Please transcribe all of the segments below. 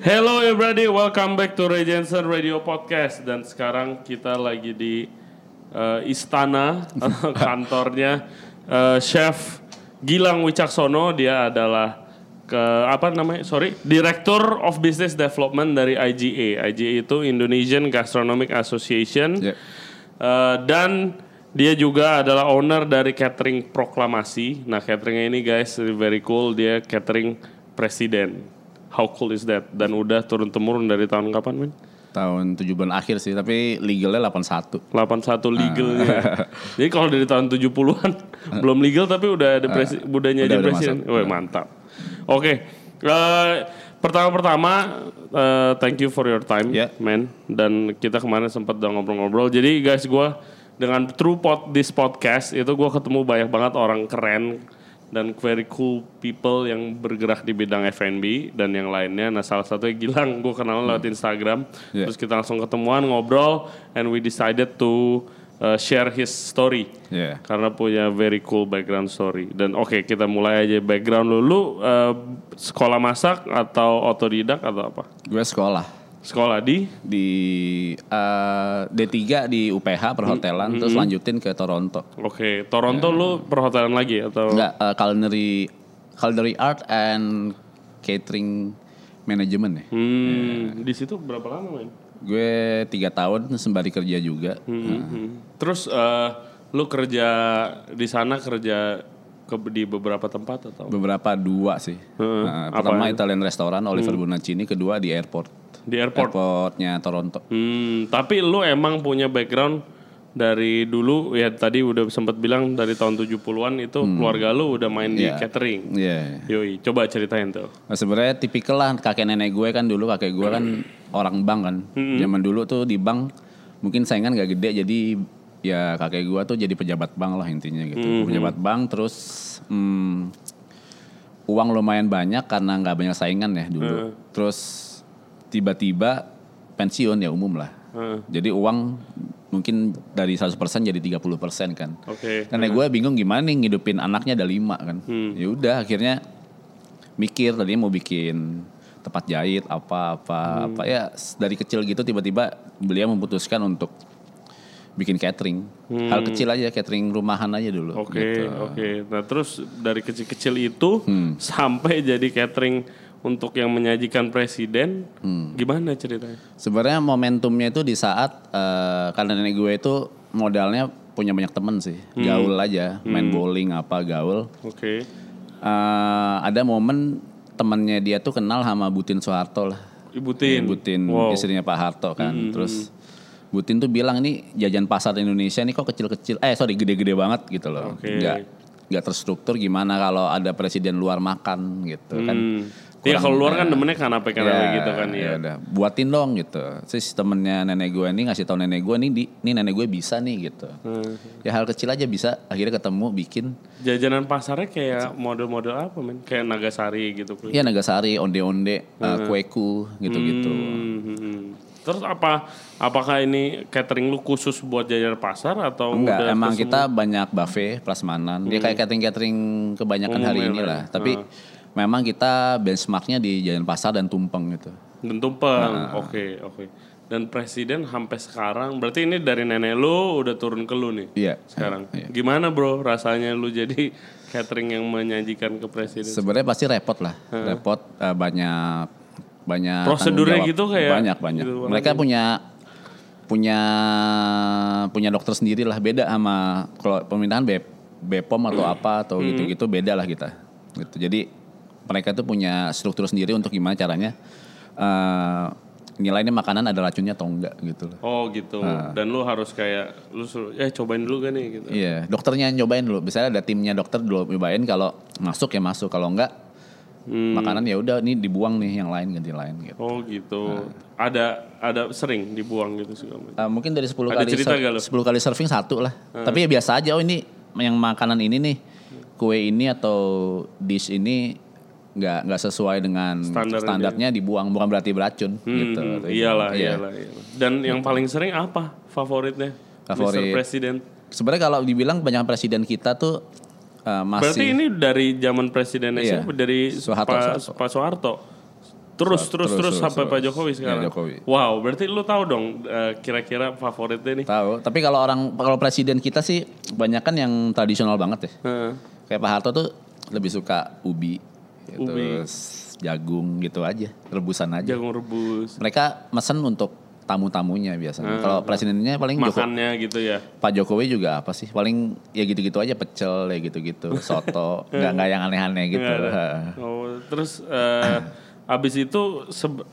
Hello everybody, welcome back to Ray Jensen Radio Podcast dan sekarang kita lagi di eh, istana kantornya eh, Chef Gilang Wicaksono. Dia adalah ke apa namanya? Sorry, Director of Business Development dari IGA. IGA itu Indonesian Gastronomic Association. Ya. Eh, dan dia juga adalah owner dari catering proklamasi. Nah, cateringnya ini guys very cool. Dia catering presiden. How cool is that? Dan udah turun temurun dari tahun kapan, men? Tahun 7 bulan akhir sih, tapi legalnya 81. 81 legalnya. Jadi kalau dari tahun 70-an belum legal tapi udah ada presi, udah jadi udah, udah presiden. Wah, mantap. Oke. eh, pertama-pertama eh, thank you for your time, Ya. man. Dan kita kemarin sempat udah ngobrol-ngobrol. Jadi guys, gua dengan True Pod this podcast itu gua ketemu banyak banget orang keren dan very cool people yang bergerak di bidang F&B dan yang lainnya. Nah salah satunya Gilang, gue kenal lewat Instagram. Yeah. Terus kita langsung ketemuan ngobrol and we decided to uh, share his story. Ya. Karena punya very cool background story. Dan oke kita mulai aja background lu. Lu uh, sekolah masak atau otodidak atau apa? Gue sekolah Sekolah di? di eh, D3 di UPH perhotelan, terus lanjutin ke Toronto. Oke, Toronto lu perhotelan lagi atau? Enggak, eh, culinary culinary art and catering management ya. Hmm, di situ berapa lama, men? Gue tiga tahun sembari kerja juga. Hmm. Terus eh, lu kerja di sana kerja ke di beberapa tempat atau? Beberapa dua sih. Heeh. Nah, Apa pertama ya? Italian restaurant Oliver Bonaccini, kedua di airport. Di airport. Airportnya Toronto. Hmm, tapi lu emang punya background dari dulu ya tadi udah sempat bilang dari tahun 70-an itu keluarga lu udah main di Iya. catering. Iya. Yoi, coba ceritain tuh. Nah, sebenarnya tipikal lah kakek nenek gue kan dulu kakek gue kan orang bank kan. Zaman dulu tuh di bank mungkin saingan gak gede jadi ya kakek gue tuh jadi pejabat bank lah intinya gitu. Pejabat bank terus hmm, uang lumayan banyak karena nggak banyak saingan ya dulu. Terus tiba-tiba pensiun ya umum lah. Heeh. Jadi uang mungkin dari 100% jadi 30% kan. Oke. Nenek gue bingung gimana nih ngidupin anaknya ada lima kan. Ya udah akhirnya mikir tadinya mau bikin tempat jahit apa apa apa ya dari kecil gitu tiba-tiba beliau memutuskan untuk bikin catering. Hal kecil aja catering rumahan aja dulu. Oke, gitu. oke. Nah, terus dari kecil-kecil itu sampai jadi catering untuk yang menyajikan presiden, gimana ceritanya? Sebenarnya momentumnya itu di saat eh, karena nenek gue itu modalnya punya banyak temen sih, gaul aja, main bowling apa gaul. Oke. Eh, ada momen temennya dia tuh kenal sama Butin Soeharto lah. Ibu Tin. Butin Wow. istrinya Pak Harto kan. Terus Butin tuh bilang ini jajan pasar Indonesia ini kok kecil-kecil. Eh sorry gede-gede banget gitu loh. Oke. Nggak nggak terstruktur gimana kalau ada presiden luar makan gitu kan. Hmm. Iya kalau luar kan demennya kanape kanape gitu kan ya. ya udah buatin dong gitu. Terus temennya nenek gue ini ngasih tahu nenek gue nih di, nih nenek gue bisa nih gitu. Hmm. Ya hal kecil aja bisa akhirnya ketemu bikin Jajanan pasarnya kayak model-model apa men? Kayak Nagasari gitu. ya nagasari onde-onde eh, kueku gitu-gitu. Hmm, hmm, hmm. Terus apa? Apakah ini catering lu khusus buat jajanan pasar atau Enggak, udah emang kita banyak buffet prasmanan. Dia kayak catering-catering kebanyakan hari Umumnya ini lah lah. ya. Tapi memang kita benchmarknya di jalan pasar dan tumpeng gitu. Dan tumpeng. Oke, oke. Dan presiden sampai sekarang berarti ini dari nenek lu udah turun ke lu nih. Iya. Sekarang. Gimana bro rasanya lu jadi catering yang menyajikan ke presiden? Sebenarnya pasti repot lah. Repot eh, banyak banyak Prosedurnya gitu kayak banyak banyak. gitu Mereka punya punya punya dokter sendiri lah beda sama kalau pemindahan B, Bepom atau apa atau gitu-gitu beda lah kita. Gitu. Jadi mereka tuh punya struktur sendiri untuk gimana caranya eh nilai ini makanan ada racunnya atau enggak gitu loh. Oh gitu. Dan lu harus kayak lu suruh eh cobain dulu kan nih gitu. Iya, dokternya nyobain dulu. Misalnya ada timnya dokter dulu nyobain kalau masuk ya masuk, kalau enggak makanan ya udah ini dibuang nih yang lain ganti lain gitu. Oh gitu. Ada ada sering dibuang gitu segala macam. Uh, mungkin dari 10 Ada kali cerita gak lu? 10 kali serving satu lah. Tapi ya biasa aja oh ini yang makanan ini nih kue ini atau dish ini nggak nggak sesuai dengan Standar standarnya dibuang bukan berarti beracun gitu. Hmm, iyalah, iya. iyalah, iyalah. Dan yang paling sering apa favoritnya? Favorit. Mr. Presiden. Sebenarnya kalau dibilang banyak presiden kita tuh uh, masih Berarti ini dari zaman presidennya Iya. siapa? Dari Soeharto, Pak, Soeharto. Pak Soeharto. Terus So- terus terus, sampai Pak Jokowi sekarang. Ya, Jokowi. Wow, berarti lu tahu dong eh, kira-kira favoritnya nih. Tahu. Tapi kalau orang kalau presiden kita sih banyak kan yang tradisional banget ya. Heeh. Kayak Pak Harto tuh lebih suka ubi, Ubi. terus jagung gitu aja, rebusan aja. Jagung rebus. Mereka mesen untuk tamu-tamunya biasanya. Kalau presidennya paling Joko, Makannya gitu ya. Pak Jokowi juga apa sih? Paling ya gitu-gitu aja pecel ya gitu-gitu, soto, nggak nggak yang aneh-aneh gitu. Oh, terus eh, abis itu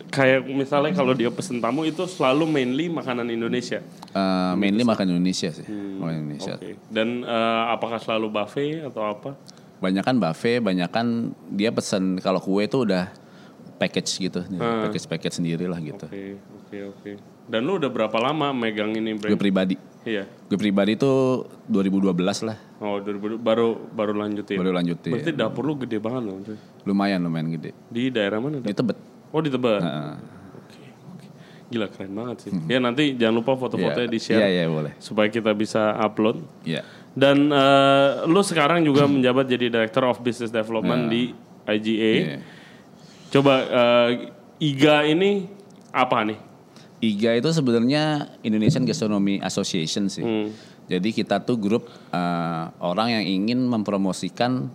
kayak misalnya kalau dia pesen tamu itu selalu mainly makanan Indonesia. Eh, mainly makan Indonesia sih, makan Indonesia. Oke. Dan eh, apakah selalu buffet atau apa? Banyak kan buffet, banyak kan dia pesen kalau kue itu udah package gitu, package package sendiri lah gitu. Oke, oke, oke. Dan lu udah berapa lama megang ini Gue brand? pribadi, Iya. gue pribadi tuh 2012 lah, Oh, 2000 baru baru lanjutin. baru lanjutin. Berarti dapur lu gede banget loh. Lumayan lumayan gede. Di daerah mana? Di Tebet. Oh di Tebet. Oke, oke. Gila keren banget sih. Ya nanti jangan lupa foto-fotonya Iya, di share Iya iya boleh. supaya kita bisa upload. Iya. Dan eh, lu sekarang juga menjabat jadi Director of Business Development di IGA. Iya. Coba eh, IGA ini apa nih? IGA itu sebenarnya Indonesian Gastronomy Association sih. Hmm. Jadi kita tuh grup eh, orang yang ingin mempromosikan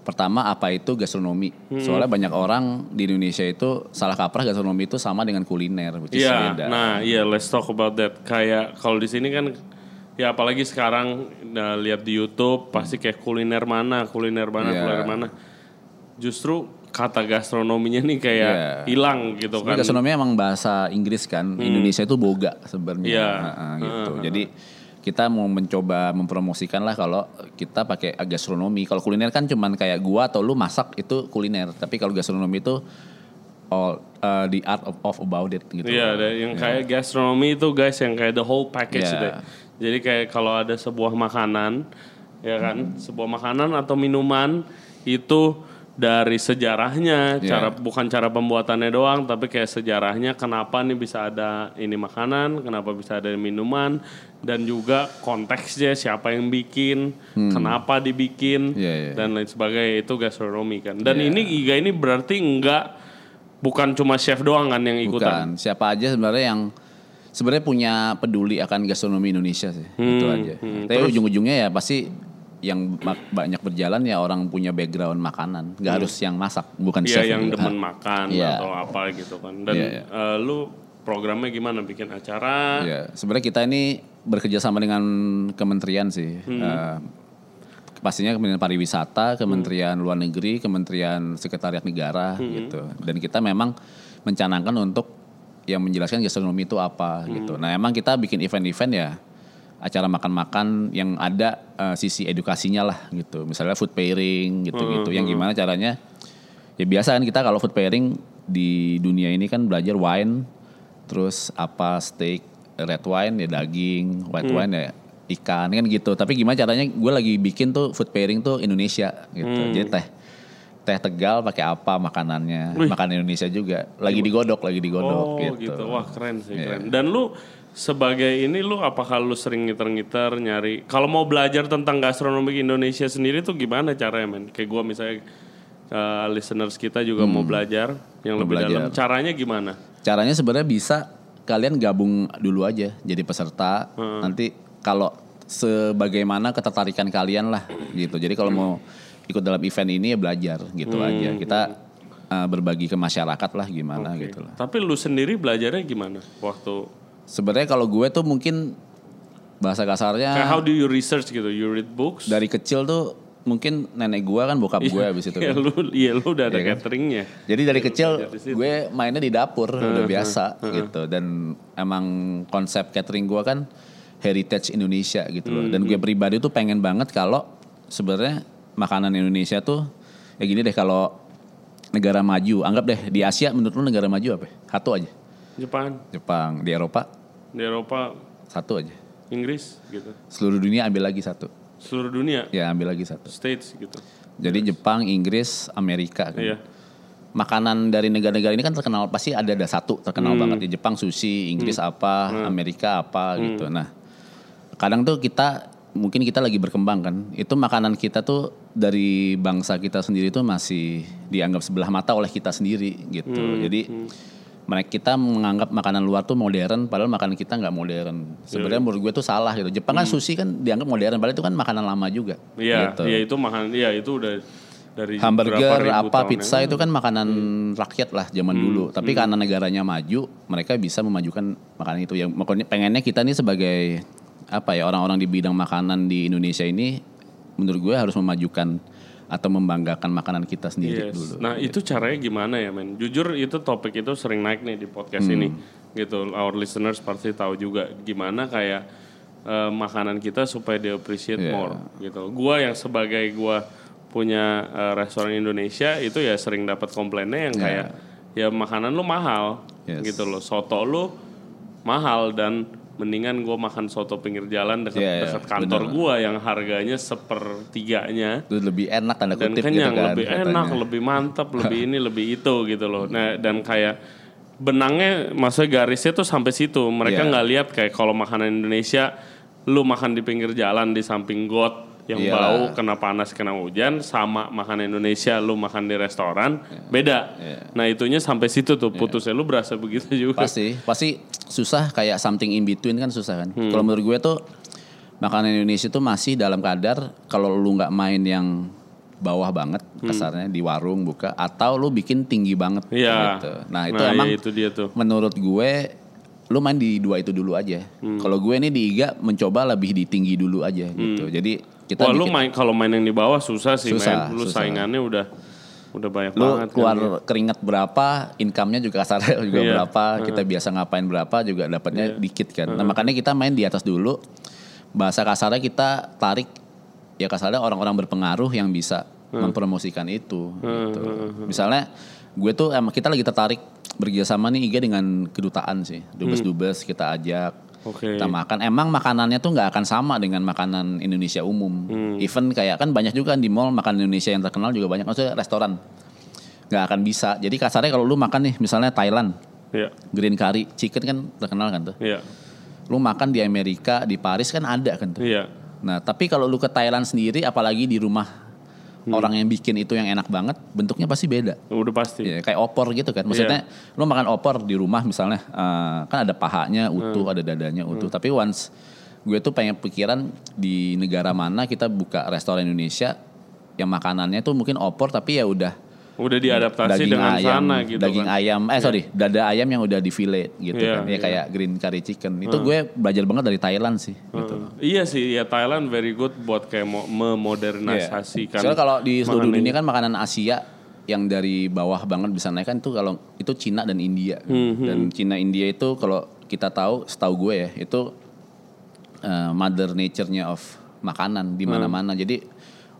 pertama apa itu gastronomi. Hmm. Soalnya banyak orang di Indonesia itu salah kaprah gastronomi itu sama dengan kuliner, Iya, beda. nah iya let's talk about that. Kayak kalau di sini kan ya apalagi sekarang nah, lihat di YouTube pasti kayak kuliner mana, kuliner mana, Iya. kuliner mana. Justru kata gastronominya nih kayak Iya. hilang gitu kan. Gastronomi emang bahasa Inggris kan. Indonesia itu boga sebenarnya. Iya. Heeh, gitu. Jadi kita mau mencoba mempromosikan lah kalau kita pakai gastronomi. Kalau kuliner kan cuman kayak gua atau lu masak itu kuliner. Tapi kalau gastronomi itu all uh, the art of, of about it gitu. Iya, ada yang kayak gastronomi itu guys yang kayak the whole package Iya. deh. Jadi kayak kalau ada sebuah makanan, ya kan, sebuah makanan atau minuman itu dari sejarahnya, Iya. cara bukan cara pembuatannya doang, tapi kayak sejarahnya kenapa nih bisa ada ini makanan, kenapa bisa ada minuman, dan juga konteksnya siapa yang bikin, kenapa dibikin, Hmm. Iya, iya. dan lain sebagainya itu gastronomi kan. Dan ini Iga ini berarti enggak bukan cuma chef doang kan yang ikutan. Bukan. Siapa aja sebenarnya yang sebenarnya punya peduli akan gastronomi Indonesia sih. itu aja. Tapi ujung-ujungnya ya pasti yang banyak berjalan ya orang punya background makanan. Gak harus yang masak, bukan Iya chef. yang juga. demen makan Iya. atau apa gitu kan. Dan Iya, iya. eh, lu programnya gimana bikin acara? Ya, sebenarnya kita ini bekerja sama dengan kementerian sih. Eh, pastinya Kementerian Pariwisata, Kementerian Luar Negeri, Kementerian Sekretariat Negara gitu. Dan kita memang mencanangkan untuk yang menjelaskan gastronomi itu apa gitu. Nah, emang kita bikin event-event ya acara makan-makan yang ada eh, sisi edukasinya lah gitu. Misalnya food pairing gitu-gitu. Yang gimana caranya? Ya biasa kan kita kalau food pairing di dunia ini kan belajar wine, terus apa steak, red wine ya daging, white wine ya ikan kan gitu. Tapi gimana caranya? Gue lagi bikin tuh food pairing tuh Indonesia gitu. Jadi teh teh Tegal pakai apa makanannya? Makanan Indonesia juga. Lagi digodok, lagi digodok Oh gitu. gitu. Wah keren sih Iya. keren. Dan lu sebagai ini lu apakah lu sering ngiter-ngiter nyari kalau mau belajar tentang gastronomi Indonesia sendiri tuh gimana caranya men? Kayak gua misalnya eh, listeners kita juga mau belajar yang Hmm. Mau lebih belajar. dalam. Caranya gimana? Caranya sebenarnya bisa kalian gabung dulu aja jadi peserta. Nanti kalau sebagaimana ketertarikan kalian lah gitu. Jadi kalau mau ikut dalam event ini ya belajar gitu aja. Kita uh, berbagi ke masyarakat lah gimana gitu lah. Tapi lu sendiri belajarnya gimana waktu Sebenarnya kalau gue tuh mungkin bahasa kasarnya kayak how do you research gitu? You read books? dari kecil tuh mungkin nenek gue kan bokap gue abis itu. ya kan. lu iya lu udah ada Iya kan? cateringnya. Jadi dari kecil di situ. gue mainnya di dapur udah biasa gitu dan emang konsep catering gue kan heritage Indonesia gitu loh. Dan gue pribadi tuh pengen banget kalau sebenarnya makanan Indonesia tuh ya gini deh kalau negara maju, anggap deh di Asia menurut lu negara maju apa? Satu aja. Jepang, Jepang, di Eropa di Eropa, satu aja. Inggris gitu. Seluruh dunia ambil lagi satu. Seluruh dunia, Ya ambil lagi satu. States gitu. Jadi Jepang, Inggris, Amerika kan. Iya. makanan dari negara-negara ini kan terkenal pasti ada ada satu terkenal banget di Jepang sushi, Inggris apa, Amerika apa gitu. Nah, kadang tuh kita mungkin kita lagi berkembang kan. Itu makanan kita tuh dari bangsa kita sendiri tuh masih dianggap sebelah mata oleh kita sendiri gitu. Hmm, Jadi mereka kita menganggap makanan luar tuh modern padahal makanan kita nggak modern. Sebenarnya menurut gue tuh salah gitu. Jepang kan sushi kan dianggap modern padahal itu kan makanan lama juga. Hmm. Iya, gitu. iya itu makan iya itu udah dari Hamburger apa pizza yang- itu kan makanan rakyat lah zaman dulu. Tapi karena negaranya maju, mereka bisa memajukan makanan itu. Yang makanya pengennya kita nih sebagai apa ya orang-orang di bidang makanan di Indonesia ini, menurut gue harus memajukan atau membanggakan makanan kita sendiri Yes. dulu. Nah itu caranya gimana ya men? Jujur itu topik itu sering naik nih di podcast Hmm. ini, gitu. Our listeners pasti tahu juga gimana kayak eh, makanan kita supaya di appreciate Yeah. more, gitu. Gua yang sebagai gua punya eh, restoran Indonesia itu ya sering dapat komplainnya yang kayak ya makanan lu mahal, Yes. gitu loh. Soto lu mahal dan mendingan gua makan soto pinggir jalan dekat Yeah, yeah, dekat kantor bener. gua yang harganya sepertiganya Itu lebih enak tanda dan kenyang gitu kan. lebih katanya. enak lebih mantap lebih ini lebih itu gitu loh nah dan kayak benangnya maksudnya garisnya tuh sampai situ mereka Iya. nggak lihat kayak kalau makanan Indonesia lu makan di pinggir jalan di samping got yang Iya. bau kena panas kena hujan sama makanan Indonesia lu makan di restoran beda nah itunya sampai situ tuh putusnya lu berasa begitu juga Pasti, pasti susah kayak something in between kan susah kan. Hmm. Kalau menurut gue tuh makanan Indonesia tuh masih dalam kadar kalau lu nggak main yang bawah banget Hmm. kasarnya di warung buka atau lu bikin tinggi banget Iya. gitu. Nah, itu Nah, emang iya, itu dia tuh. menurut gue lu main di dua itu dulu aja. Hmm. Kalau gue ini di IGA mencoba lebih di tinggi dulu aja gitu. Jadi kita Wah lu main kalau main yang di bawah susah sih Susah, men lu susah. saingannya udah udah banyak lu banget kan. keluar keringat berapa, income-nya juga kasarnya juga Iya. berapa, kita biasa ngapain berapa juga dapatnya dikit kan. Nah, makanya kita main di atas dulu. Bahasa kasarnya kita tarik ya kasarnya orang-orang berpengaruh yang bisa mempromosikan itu gitu. Misalnya gue tuh emang kita lagi tertarik bekerjasama nih IGA dengan kedutaan sih. Dubes-dubes kita ajak Oke. kita makan. Emang makanannya tuh nggak akan sama dengan makanan Indonesia umum. Even kayak kan banyak juga di mall makan Indonesia yang terkenal juga banyak. Maksudnya restoran nggak akan bisa. Jadi kasarnya kalau lu makan nih misalnya Thailand, Iya, green curry, chicken kan terkenal kan tuh. iya, Lu makan di Amerika, di Paris kan ada kan tuh. iya. Nah tapi kalau lu ke Thailand sendiri, apalagi di rumah orang yang bikin itu yang enak banget, bentuknya pasti beda. Udah pasti. Ya, kayak opor gitu kan. Maksudnya lu makan opor di rumah misalnya eh, kan ada pahanya utuh, ada dadanya utuh. Tapi once gue tuh pengen pikiran di negara mana kita buka restoran Indonesia yang makanannya tuh mungkin opor tapi ya udah Udah diadaptasi daging dengan ayam, sana gitu daging kan. ayam, eh sorry, dada ayam yang udah di fillet gitu Iya, kan. Ya iya. kayak green curry chicken. Itu gue belajar banget dari Thailand sih gitu. Iya sih, ya Thailand very good buat kayak mo- memodernisasi kan. Soalnya kalau di seluruh makanan dunia kan makanan Asia yang dari bawah banget bisa naik kan itu kalau itu Cina dan India. Hmm, Dan Cina India itu kalau kita tahu, setahu gue ya, itu uh, mother nature-nya of makanan di Hmm. mana-mana. Jadi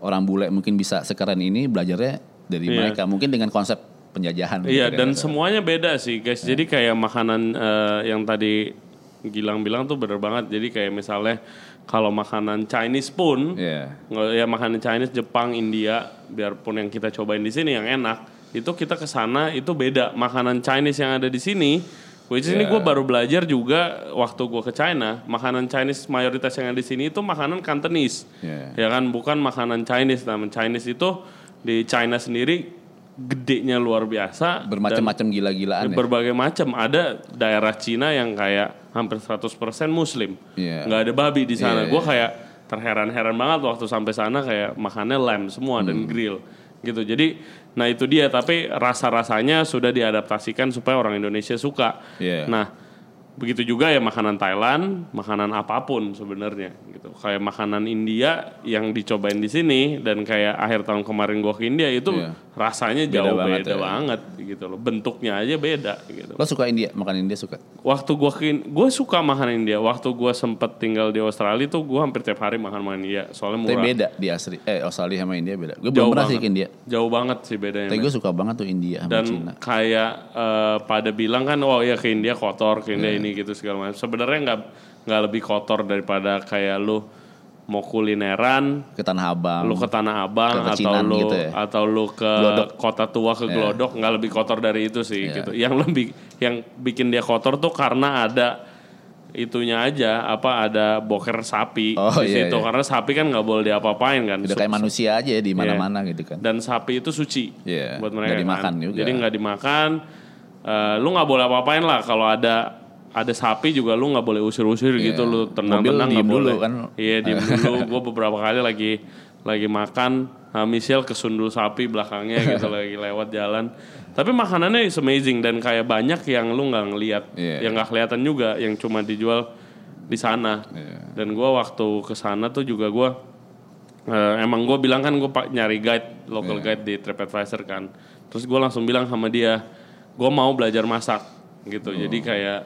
orang bule mungkin bisa sekeren ini belajarnya dari Iya. mereka. Mungkin dengan konsep penjajahan. Iya gitu kan. dan semuanya beda sih guys. Jadi kayak makanan eh, yang tadi Gilang bilang tuh bener banget. Jadi kayak misalnya kalau makanan Chinese pun, Iya. nggak ya makanan Chinese, Jepang, India, biarpun yang kita cobain di sini yang enak, itu kita ke sana itu beda. Makanan Chinese yang ada di sini, which is ini Iya. gue baru belajar juga waktu gue ke China, makanan Chinese mayoritas yang ada di sini itu makanan Cantonese, Iya. ya kan, bukan makanan Chinese. Nah, Chinese itu di China sendiri gedenya luar biasa. Bermacam-macam gila-gilaan ya. berbagai macam ada daerah Cina yang kayak hampir 100% muslim Iya. nggak ada babi di sana Iya, gue kayak terheran-heran banget waktu sampai sana kayak makannya lamb semua Hmm. dan grill gitu jadi nah itu dia tapi rasa-rasanya sudah diadaptasikan supaya orang Indonesia suka Iya. nah begitu juga ya makanan Thailand makanan apa pun sebenarnya gitu kayak makanan India yang dicobain di sini dan kayak akhir tahun kemarin gue ke India itu Iya. rasanya Beda jauh banget beda ya. banget gitu loh bentuknya aja beda gitu Lo suka India? Makan India suka? waktu gua ke gue suka makan India waktu gua sempet tinggal di Australia tuh gua hampir tiap hari makan makan India soalnya Tapi murah beda di Asri. Eh Australia sama India beda. Gue Jauh belum pernah sih ke India. jauh banget sih bedanya Tapi gue suka banget tuh India sama dan Cina. kayak eh, pada bilang kan oh ya ke India kotor ke. India ini gitu segala macam sebenarnya nggak nggak lebih kotor daripada kayak lu mau kulineran Ke Tanah Abang. lu ke Tanah Abang Ke atau lu gitu ya. atau lu ke Glodok. kota tua ke Glodok nggak lebih kotor dari itu sih Iya. gitu. Yang lebih yang bikin dia kotor tuh karena ada itunya aja apa ada boker sapi Oh, di iya, situ iya. karena sapi kan nggak boleh diapa-apain kan. Udah kayak manusia aja ya di mana-mana gitu kan. dan sapi itu suci Iya, buat mereka dimakan kan. juga. Jadi nggak dimakan. Eh, lu nggak boleh apa-apain lah kalau ada ada sapi juga lu nggak boleh usir-usir gitu lu tenang-tenang nggak dulu boleh. kan. Iya diem dulu. Gue beberapa kali lagi lagi makan, nah, Michelle kesundul sapi belakangnya gitu lagi lewat jalan. Tapi makanannya is amazing dan kayak banyak yang lu nggak ngelihat, Iya. yang nggak kelihatan juga, yang cuma dijual di sana. Iya. Dan gue waktu ke sana tuh juga gue Eh, emang gue bilang kan gue nyari guide local Iya. guide di TripAdvisor kan terus gue langsung bilang sama dia gue mau belajar masak gitu jadi Oh. kayak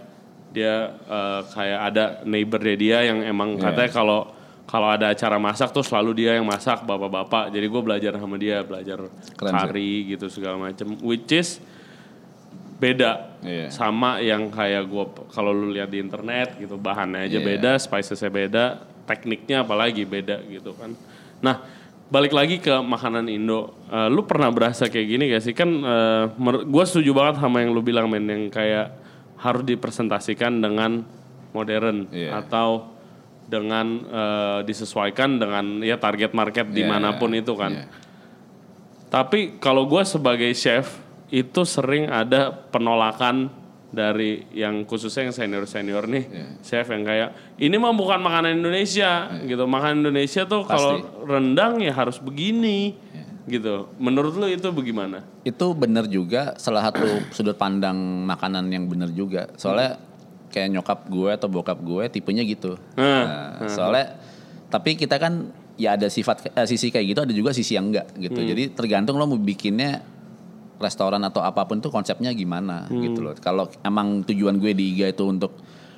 dia eh, kayak ada neighbornya dia yang emang Iya. katanya kalau kalau ada acara masak tuh selalu dia yang masak bapak-bapak jadi gue belajar sama dia belajar Keren sih. kari gitu segala macam which is beda Iya. sama yang kayak gue kalau lu lihat di internet gitu bahannya aja Iya. beda spicesnya beda tekniknya apalagi beda gitu kan nah balik lagi ke makanan Indo Eh, lu pernah berasa kayak gini gak sih kan gue setuju banget sama yang lu bilang men yang kayak harus dipresentasikan dengan modern Iya. atau dengan eh, disesuaikan dengan ya target market Iya, di mana pun itu kan iya. tapi kalau gue sebagai chef itu sering ada penolakan dari yang khususnya yang senior senior nih Iya. chef yang kayak ini mah bukan makanan Indonesia gitu makanan Indonesia tuh kalau rendang ya harus begini Iya. Gitu menurut lu itu bagaimana? Itu bener juga salah satu sudut pandang makanan yang bener juga. Soalnya kayak nyokap gue atau bokap gue tipenya gitu. Nah, Nah, soalnya tapi kita kan ya ada sifat eh, sisi kayak gitu ada juga sisi yang enggak gitu. Hmm. Jadi tergantung lo mau bikinnya restoran atau apa pun tuh konsepnya gimana Hmm. gitu loh. Kalau emang tujuan gue di IGA itu untuk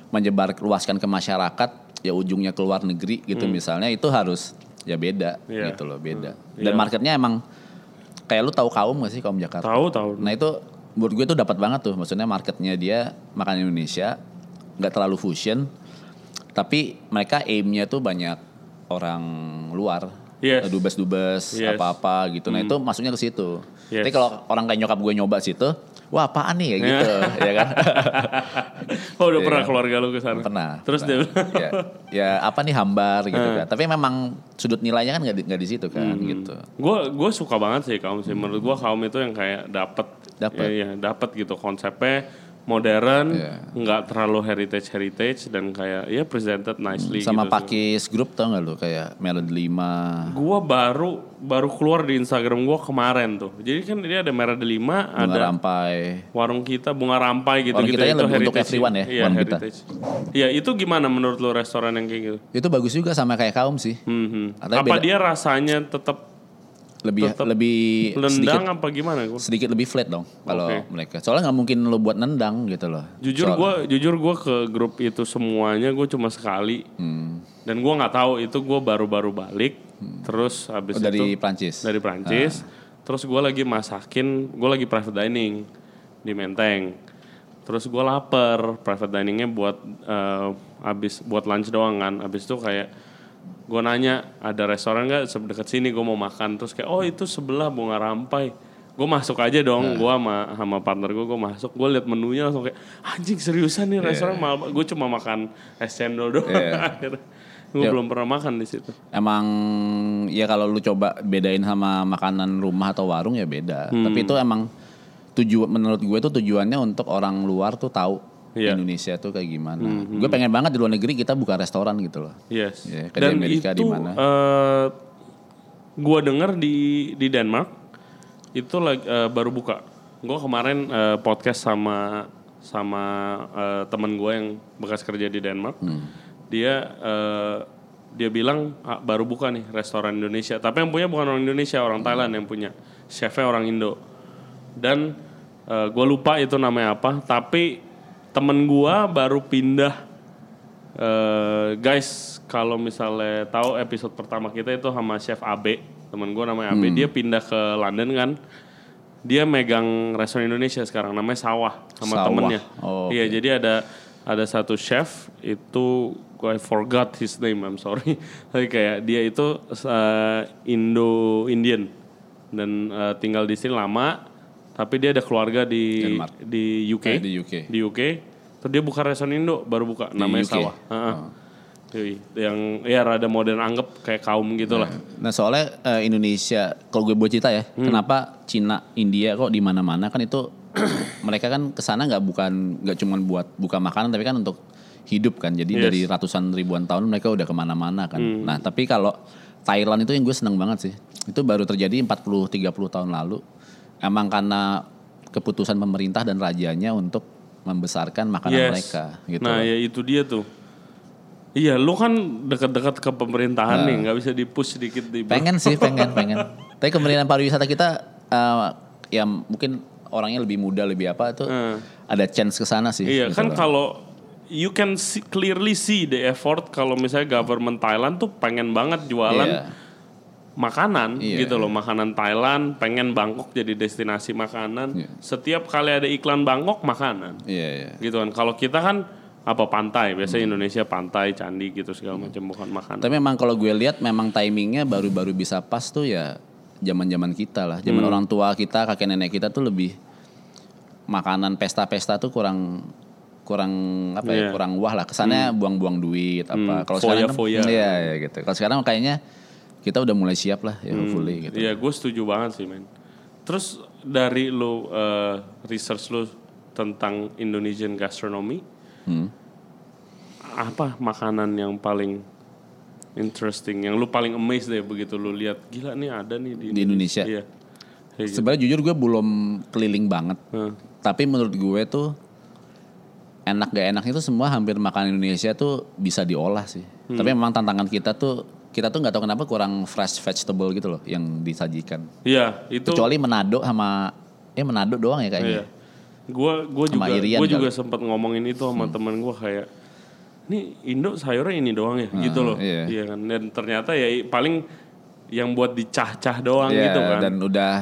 menyebar luaskan ke masyarakat ya ujungnya ke luar negeri gitu misalnya itu harus ya beda Hmm. Iya. gitu loh beda. Hmm. Dan Iya. marketnya emang kayak lu tahu kaum gak sih kaum Jakarta? Tahu tahu. Nah itu menurut gue tuh dapat banget tuh, maksudnya marketnya dia makan Indonesia, nggak terlalu fusion, tapi mereka aimnya tuh banyak orang luar, Yes. dubes-dubes Yes. apa-apa gitu. Nah itu masuknya ke situ. Yes. Tapi kalau orang kayak nyokap gue nyoba situ, wah apaan nih ya gitu, ya kan? oh udah Iya. pernah keluarga lu ke sana? pernah. Terus pernah. dia ya, ya apa nih hambar gitu Eh. kan. Tapi memang sudut nilainya kan nggak di, nggak di situ kan Hmm. gitu. gue gue suka banget sih kaum sih menurut gue kaum itu yang kayak dapet Dapet. ya, ya, dapet gitu konsepnya modern Iya. nggak terlalu heritage heritage dan kayak ya presented nicely Sama gitu Pakis Group tau gak lu kayak Melody 5, gue baru baru keluar di Instagram gue kemarin tuh jadi kan dia ada merah delima Bunga ada Rampai. warung kita bunga rampai gitu Warung gitu kitanya itu lebih untuk everyone ya, iya warung kita. heritage iya itu gimana menurut lo restoran yang kayak gitu Itu bagus juga sama kayak kaum sih. Hmm, hmm. Tapi apa beda. dia rasanya tetap Lebih Tetep lebih sedikit apa gimana gue sedikit lebih flat dong kalau Oke. mereka. Soalnya nggak mungkin lo buat nendang gitu loh. Jujur gue jujur gue ke grup itu semuanya gue cuma sekali Hmm. dan gue nggak tahu itu gue baru-baru balik terus habis Oh, dari itu Prancis. dari Prancis terus gue lagi masakin gue lagi private dining di Menteng terus gue lapar private diningnya buat eh, habis buat lunch doang kan habis itu kayak gue nanya ada restoran nggak deket sini? Gue mau makan. Terus kayak oh itu sebelah bunga rampai. Gue masuk aja dong gue sama sama partner gue gue masuk. Gue liat menunya langsung kayak anjing seriusan nih restoran mahal gue cuma makan es cendol doang akhirnya. Gue Ya. belum pernah makan di situ. Emang ya kalau lu coba bedain sama makanan rumah atau warung ya beda. Hmm. Tapi itu emang tujuan menurut gue tuh tujuannya untuk orang luar tuh tahu Hmm, Indonesia tuh kayak gimana. Gue pengen banget di luar negeri kita buka restoran gitu loh. Yes. Kayak di Dan Amerika, itu di mana? eh, gua denger di di Denmark itu lagi eh, baru buka. Gua kemarin eh, podcast sama sama eh, temen gue yang bekas kerja di Denmark. Hmm. Dia eh, dia bilang "Ah, baru buka nih restoran Indonesia. Tapi yang punya bukan orang Indonesia, orang Thailand yang punya. Chefnya orang Indo. Dan gue lupa itu namanya apa. Tapi temen gua baru pindah Eh, guys, kalau misalnya tahu episode pertama kita itu sama Chef Abe, temen gue namanya Abe, dia pindah ke London kan. Dia megang restoran Indonesia sekarang namanya Sawah sama Sawah. temennya. Oh, Iya, jadi ada ada satu chef itu gue forgot his name, I'm sorry. Tapi kayak dia itu eh, Indo Indian dan eh, tinggal di sini lama, tapi dia ada keluarga di Denmark. di UK Eh, di UK. di UK Terus dia buka restoran Indo, baru buka namanya UK? Sawah. Heeh. Yoi. Yang ya rada modern anggap kayak kaum gitu lah. Nah soalnya eh, Indonesia, kalau gue buat cerita ya, Hmm. kenapa Cina, India kok di mana-mana kan itu mereka kan ke sana nggak bukan nggak cuma buat buka makanan tapi kan untuk hidup kan. Jadi Yes. dari ratusan ribuan tahun mereka udah ke mana-mana kan. Hmm. Nah tapi kalau Thailand itu yang gue seneng banget sih. Itu baru terjadi 40-30 tahun lalu. Emang karena keputusan pemerintah dan rajanya untuk membesarkan makanan Yes. mereka gitu. Nah ya itu dia tuh. Iya, lu kan dekat-dekat ke pemerintahan nih, nggak bisa di-push sedikit di Pengen sih, pengen, pengen. Tapi kemudian pariwisata kita eh, ya mungkin orangnya lebih muda, lebih apa itu Hmm. ada chance ke sana sih. Iya gitu kan kalau you can see, clearly see the effort kalau misalnya government Thailand tuh pengen banget jualan Iya. Makanan Iya. gitu loh makanan Thailand pengen Bangkok jadi destinasi makanan Iya. setiap kali ada iklan Bangkok makanan Iya, iya. gitu kan kalau kita kan apa pantai biasanya Hmm. Indonesia pantai candi gitu segala macam bukan makanan Tapi memang kalau gue lihat memang timingnya baru-baru bisa pas tuh ya zaman-zaman kita lah. Zaman Hmm. orang tua kita, kakek nenek kita tuh lebih makanan pesta-pesta tuh kurang kurang apa ya Iya. kurang wah lah kesannya buang-buang duit apa Hmm, kalau sekarang kan foya-foya. iya iya gitu kalau sekarang kayaknya kita udah mulai siap lah ya hopefully gitu Iya, gue setuju banget sih, men. Terus dari lu eh, research lu tentang Indonesian gastronomy, Hmm. apa makanan yang paling interesting, yang lu paling amazed deh begitu lu lihat, gila nih ada nih di, Di Indonesia? Iya. Kayak gitu. sebenarnya jujur gue belum keliling banget Hah. tapi menurut gue tuh enak gak enak itu semua hampir makanan Indonesia tuh bisa diolah sih. Hmm. Tapi memang tantangan kita tuh kita tuh nggak tahu kenapa kurang fresh vegetable gitu loh yang disajikan. Iya, itu Kecuali Manado sama ya Manado doang ya kayaknya. Iya. Gua gua Sama juga Irian gua juga. Hmm. sempat ngomongin itu sama temen gua kayak nih Indo sayurnya ini doang ya gitu loh. iya. kan. Dan ternyata ya paling yang buat dicah-cah doang Iya, gitu kan. dan udah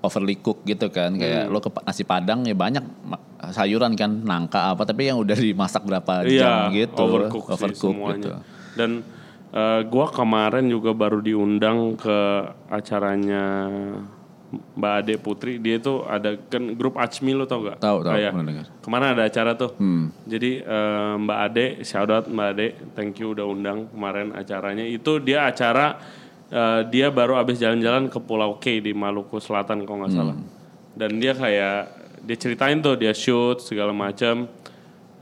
overly cook gitu kan kayak Hmm. lo ke nasi padang ya banyak sayuran kan nangka apa tapi yang udah dimasak berapa Iya, jam gitu overcook, sih overcook semuanya. gitu. Dan eh, gua kemarin juga baru diundang ke acaranya Mbak Ade Putri. Dia itu ada kan grup Acmi lo tau gak? Tahu, tahu, Kayak. Ke mana ada acara tuh? Hmm. Jadi eh, Mbak Ade, shout out Mbak Ade, thank you udah undang kemarin acaranya. Itu dia acara eh, dia baru habis jalan-jalan ke Pulau K di Maluku Selatan kalau nggak salah. Dan dia kayak dia ceritain tuh dia shoot segala macam.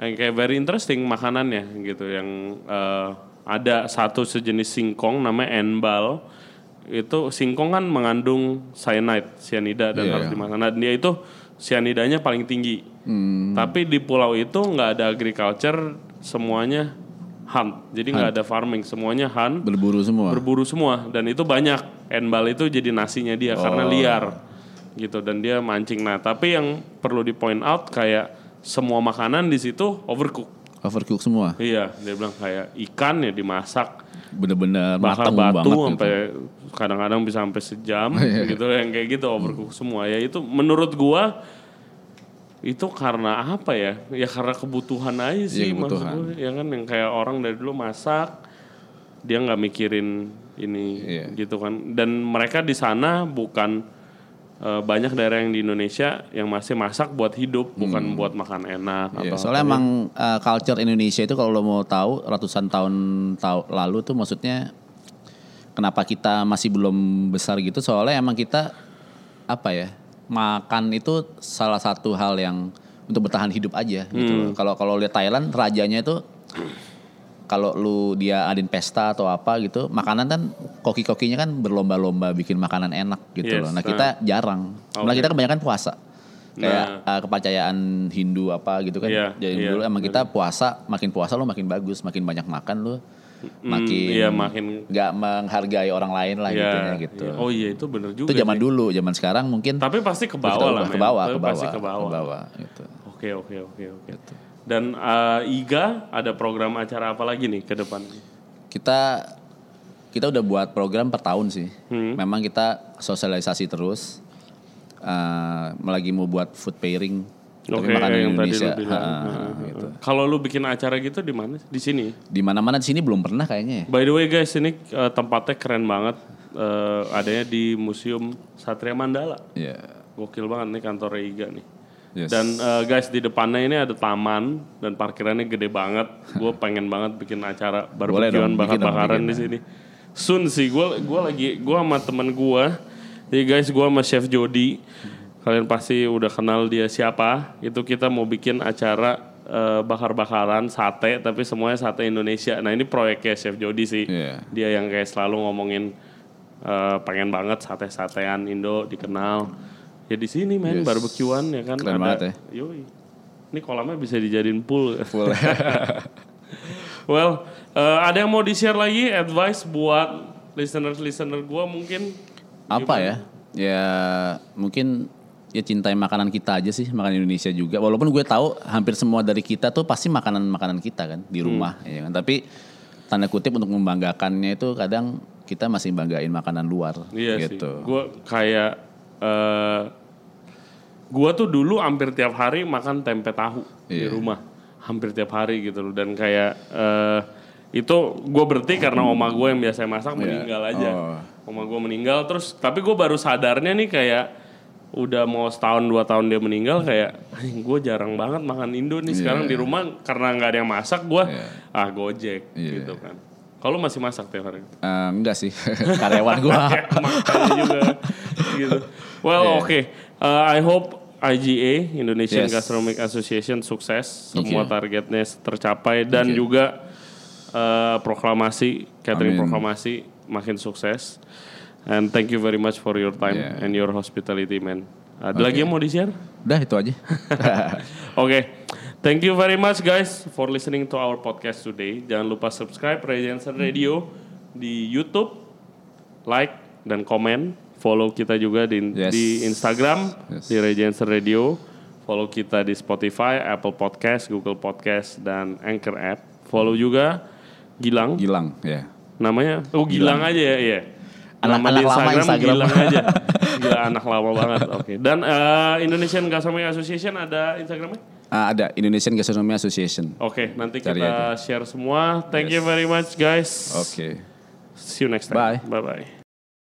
Yang kayak very interesting makanannya gitu yang eh, ada satu sejenis singkong namanya enbal. Itu singkong kan mengandung cyanide, cyanida dan Iya, harus iya. dimakan. Nah, dia itu cyanidanya paling tinggi. Hmm. Tapi di pulau itu nggak ada agriculture, semuanya hunt. Jadi nggak ada farming, semuanya hunt, berburu semua. berburu semua. Dan itu banyak. Enbal itu jadi nasinya dia karena Oh. liar, gitu. Dan dia mancing. Nah, tapi yang perlu di point out kayak semua makanan di situ overcook. Overcook semua. Iya, dia bilang kayak ikan ya dimasak, Bener-bener bakar matang batu banget gitu. sampai kadang-kadang bisa sampai sejam Iya. gitu yang kayak gitu overcook semua ya itu menurut gua itu karena apa ya ya karena kebutuhan aja sih Iya, maksud kebutuhan. gua ya kan yang kayak orang dari dulu masak dia nggak mikirin ini Iya. gitu kan dan mereka di sana bukan eh, banyak daerah yang di Indonesia yang masih masak buat hidup bukan buat makan enak Iya, atau soalnya emang uh, culture Indonesia itu kalau lo mau tahu ratusan tahun tahu lalu tuh maksudnya kenapa kita masih belum besar gitu? Soalnya emang kita apa ya makan itu salah satu hal yang untuk bertahan hidup aja gitu loh. Kalau kalau lihat Thailand rajanya itu kalau lu dia adain pesta atau apa gitu makanan kan koki-kokinya kan berlomba-lomba bikin makanan enak gitu Yes, loh. Nah kita jarang, malah Oke. kita kebanyakan puasa. Kayak Nah. uh, kepercayaan Hindu apa gitu kan. Iya, Jadi iya, dulu emang kita puasa, makin puasa lu makin bagus, makin banyak makan lu makin iya, makin- nggak menghargai orang lain lah Ya, gitunya gitu. iya. oh iya itu bener juga Itu zaman sih. dulu, zaman sekarang mungkin tapi pasti ke bawah lah ke bawah, ke bawah, ke bawah, ke bawah, gitu. Oke oke oke oke. Dan eh, Iga ada program acara apa lagi nih ke depan? Kita kita udah buat program per tahun sih. Hmm. Memang kita sosialisasi terus. Eh, lagi mau buat food pairing. tapi makanan yang tadi Indonesia. lu bilang. Ha, Heeh, gitu. Kalau lu bikin acara gitu di mana? Di sini. Di mana-mana di sini belum pernah kayaknya ya. By the way guys ini eh, tempatnya keren banget. Eh, adanya di Museum Satria Mandala. Ya. Gokil banget nih kantor Iga nih. Yes. Dan eh, guys di depannya ini ada taman dan parkirannya gede banget. Gue pengen banget bikin acara barbekyuan bakar-bakaran di sini. Soon sih, gue gua lagi gue sama temen gue. Jadi guys, gue sama Chef Jody. Kalian pasti udah kenal dia siapa. Itu kita mau bikin acara eh, bakar-bakaran sate, tapi semuanya sate Indonesia. Nah ini proyeknya Chef Jody sih. Iya. Dia yang kayak selalu ngomongin eh, pengen banget sate-satean Indo dikenal. Ya di sini men Yes. barbekyuan ya kan Keren banget ya. Yoi. Ini kolamnya bisa dijadiin pool. Boleh. well, eh, ada yang mau di-share lagi advice buat listener-listener gua mungkin Apa ya? Ya mungkin ya cintai makanan kita aja sih, makanan Indonesia juga. Walaupun gue tahu hampir semua dari kita tuh pasti makanan-makanan kita kan di rumah, ya kan. Tapi tanda kutip untuk membanggakannya itu kadang kita masih banggain makanan luar Iya sih. gitu. Gue kayak eh gue tuh dulu hampir tiap hari makan tempe tahu di Iya. rumah, hampir tiap hari gitu loh. Dan kayak eh itu gue berhenti karena oma gue yang biasa masak meninggal aja. Oh. Oma gue meninggal terus, tapi gue baru sadarnya nih kayak udah mau setahun dua tahun dia meninggal kayak gue jarang banget makan Indo nih sekarang di rumah karena nggak ada yang masak gue ah gojek Iya. gitu kan. Kalau masih masak tiap hari. Eh, enggak sih, karyawan gua. Ya, juga gitu. Well, Yeah. oke. Uh, I hope IGA Indonesian Yes. Gastronomic Association sukses, semua targetnya tercapai dan juga uh, proklamasi catering Amin. proklamasi makin sukses. And thank you very much for your time Yeah. and your hospitality, man. Ada lagi yang mau di-share? Udah itu aja. Oke, thank you very much guys for listening to our podcast today. Jangan lupa subscribe Jensen Radio di YouTube, like dan komen. Follow kita juga di, Yes. di Instagram Yes. di Jensen Radio. Follow kita di Spotify, Apple Podcast, Google Podcast dan Anchor app. Follow juga Gilang. Gilang, ya. Namanya oh Gilang, aja ya, iya. Anak- Nama di anak lama Instagram. Gilang aja. Gila anak lama banget. Oke. Dan eh, Indonesian Gastronomy Association ada Instagramnya? Ah, ada Indonesian Gastronomy Association. Oke, nanti Cari kita share semua. Thank you very much guys. Oke. See you next time. Bye. Bye bye.